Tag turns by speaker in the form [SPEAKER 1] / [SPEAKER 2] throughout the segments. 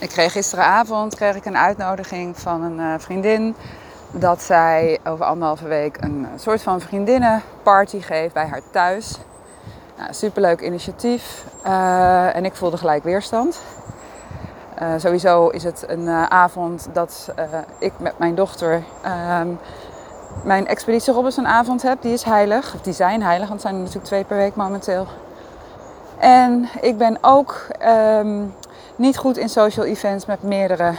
[SPEAKER 1] Ik kreeg gisteravond kreeg ik een uitnodiging van een uh, vriendin dat zij over anderhalve week een soort van vriendinnenparty geeft bij haar thuis. Nou, superleuk initiatief uh, en ik voelde gelijk weerstand. Sowieso is het een avond dat ik met mijn dochter ehm, mijn expeditie Robinson avond heb. Die is heilig, of die zijn heilig, want het zijn er natuurlijk twee per week momenteel. En ik ben ook um, niet goed in social events met meerdere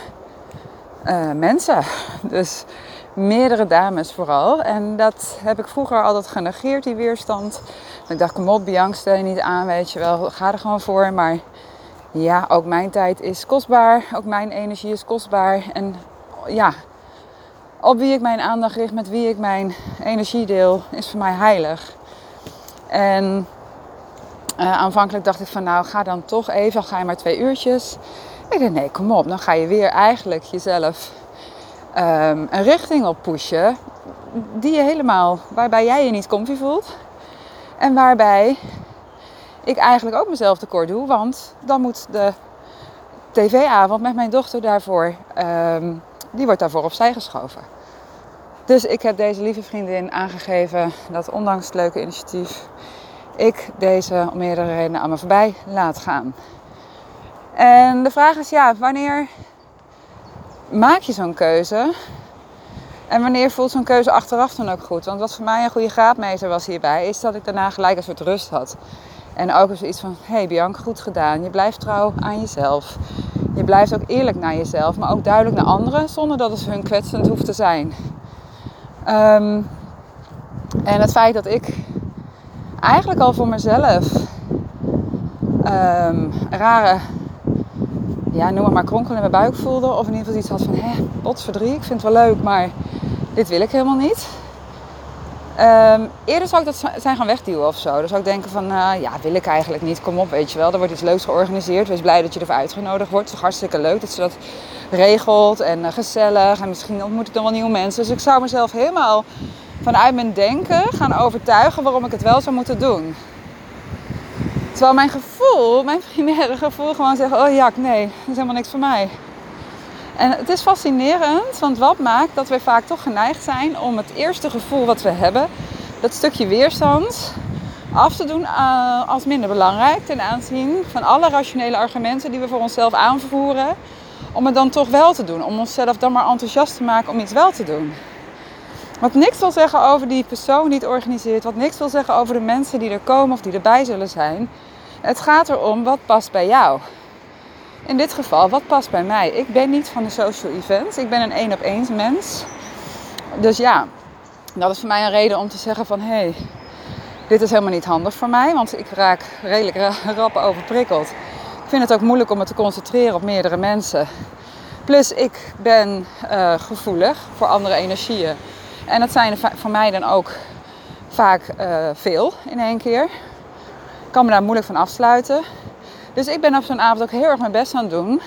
[SPEAKER 1] uh, mensen. Dus meerdere dames vooral. En dat heb ik vroeger altijd genegeerd, die weerstand. Ik dacht, kom op, Bianca, stel je niet aan, weet je wel, ga er gewoon voor. Maar ja, ook mijn tijd is kostbaar, ook mijn energie is kostbaar. En ja, op wie ik mijn aandacht richt, met wie ik mijn energie deel, is voor mij heilig. En uh, aanvankelijk dacht ik van nou ga dan toch even, ga je maar twee uurtjes. Ik dacht nee kom op, dan ga je weer eigenlijk jezelf um, een richting op pushen die je helemaal, waarbij jij je niet comfy voelt. En waarbij ik eigenlijk ook mezelf tekort doe, want dan moet de tv-avond met mijn dochter daarvoor, um, die wordt daarvoor opzij geschoven. Dus ik heb deze lieve vriendin aangegeven dat ondanks het leuke initiatief ik deze om meerdere redenen aan me voorbij laat gaan. En de vraag is ja, wanneer maak je zo'n keuze? En wanneer voelt zo'n keuze achteraf dan ook goed? Want wat voor mij een goede graadmeter was hierbij, is dat ik daarna gelijk een soort rust had. En ook zoiets van, hey Bianca, goed gedaan. Je blijft trouw aan jezelf. Je blijft ook eerlijk naar jezelf, maar ook duidelijk naar anderen, zonder dat het hun kwetsend hoeft te zijn. Um, en het feit dat ik eigenlijk al voor mezelf um, rare, ja, noem maar, maar kronkel in mijn buik voelde. Of in ieder geval iets had van, hè, potverdrie, ik vind het wel leuk, maar dit wil ik helemaal niet. Um, eerder zou ik dat zijn gaan wegduwen of zo. Dan zou ik denken van, uh, ja, wil ik eigenlijk niet. Kom op, weet je wel. Er wordt iets leuks georganiseerd. Wees blij dat je ervoor uitgenodigd wordt. Het is hartstikke leuk dat ze dat regelt en uh, gezellig. En misschien ontmoet ik dan wel nieuwe mensen. Dus ik zou mezelf helemaal vanuit mijn denken gaan overtuigen waarom ik het wel zou moeten doen. Terwijl mijn gevoel, mijn primaire gevoel gewoon zegt, oh ja, nee, dat is helemaal niks voor mij. En het is fascinerend, want wat maakt dat wij vaak toch geneigd zijn om het eerste gevoel wat we hebben, dat stukje weerstand, af te doen eh, als minder belangrijk ten aanzien van alle rationele argumenten die we voor onszelf aanvoeren, om het dan toch wel te doen, om onszelf dan maar enthousiast te maken om iets wel te doen. Wat niks wil zeggen over die persoon die het organiseert. Wat niks wil zeggen over de mensen die er komen of die erbij zullen zijn. Het gaat erom wat past bij jou. In dit geval, wat past bij mij? Ik ben niet van de social events. Ik ben een één op één mens. Dus ja, dat is voor mij een reden om te zeggen van... hé, hey, dit is helemaal niet handig voor mij. Want ik raak redelijk rap overprikkeld. Ik vind het ook moeilijk om me te concentreren op meerdere mensen. Plus ik ben uh, gevoelig voor andere energieën. En dat zijn er voor mij dan ook vaak uh, veel in één keer. Ik kan me daar moeilijk van afsluiten. Dus ik ben op zo'n avond ook heel erg mijn best aan het doen.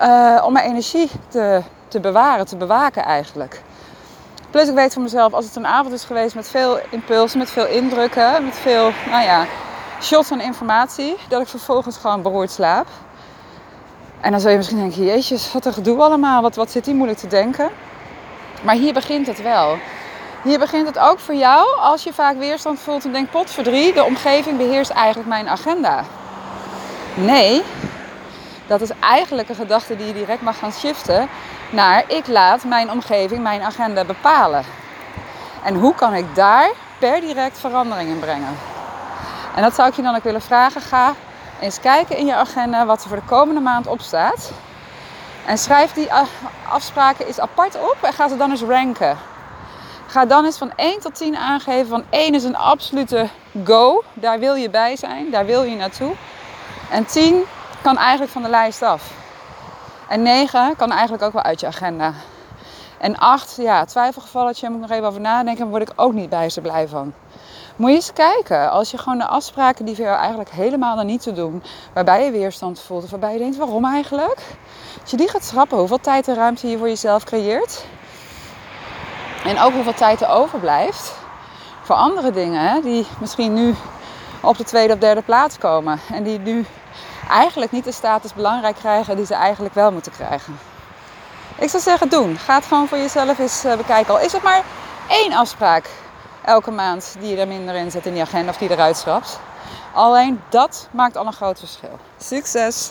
[SPEAKER 1] Uh, om mijn energie te, te bewaren, te bewaken eigenlijk. Plus ik weet van mezelf, als het een avond is geweest met veel impulsen, met veel indrukken, met veel, nou ja, shots van informatie, dat ik vervolgens gewoon beroerd slaap. En dan zul je misschien denken, jeetjes, wat een gedoe allemaal, wat, wat zit die moeilijk te denken. Maar hier begint het wel. Hier begint het ook voor jou als je vaak weerstand voelt en denkt: potverdrie, de omgeving beheerst eigenlijk mijn agenda. Nee, dat is eigenlijk een gedachte die je direct mag gaan shiften naar: ik laat mijn omgeving mijn agenda bepalen. En hoe kan ik daar per direct verandering in brengen? En dat zou ik je dan ook willen vragen. Ga eens kijken in je agenda wat er voor de komende maand op staat. En schrijf die afspraken eens apart op en ga ze dan eens ranken. Ga dan eens van 1 tot 10 aangeven. Van 1 is een absolute go. Daar wil je bij zijn. Daar wil je naartoe. En 10 kan eigenlijk van de lijst af. En 9 kan eigenlijk ook wel uit je agenda. En 8, ja, twijfelgevalletje, moet ik nog even over nadenken. Word ik ook niet bij zo blij van. Moet je eens kijken, als je gewoon de afspraken die voor eigenlijk helemaal er niet te doen, waarbij je weerstand voelt of waarbij je denkt, waarom eigenlijk? Als je die gaat schrappen, hoeveel tijd en ruimte je voor jezelf creëert. En ook hoeveel tijd er overblijft voor andere dingen die misschien nu op de tweede of derde plaats komen. En die nu eigenlijk niet de status belangrijk krijgen die ze eigenlijk wel moeten krijgen. Ik zou zeggen, doen. Ga het gewoon voor jezelf eens eh, bekijken. Al is het maar één afspraak elke maand die je er minder in zet in die agenda of die eruit schrapt. Alleen dat maakt al een groot verschil. Succes!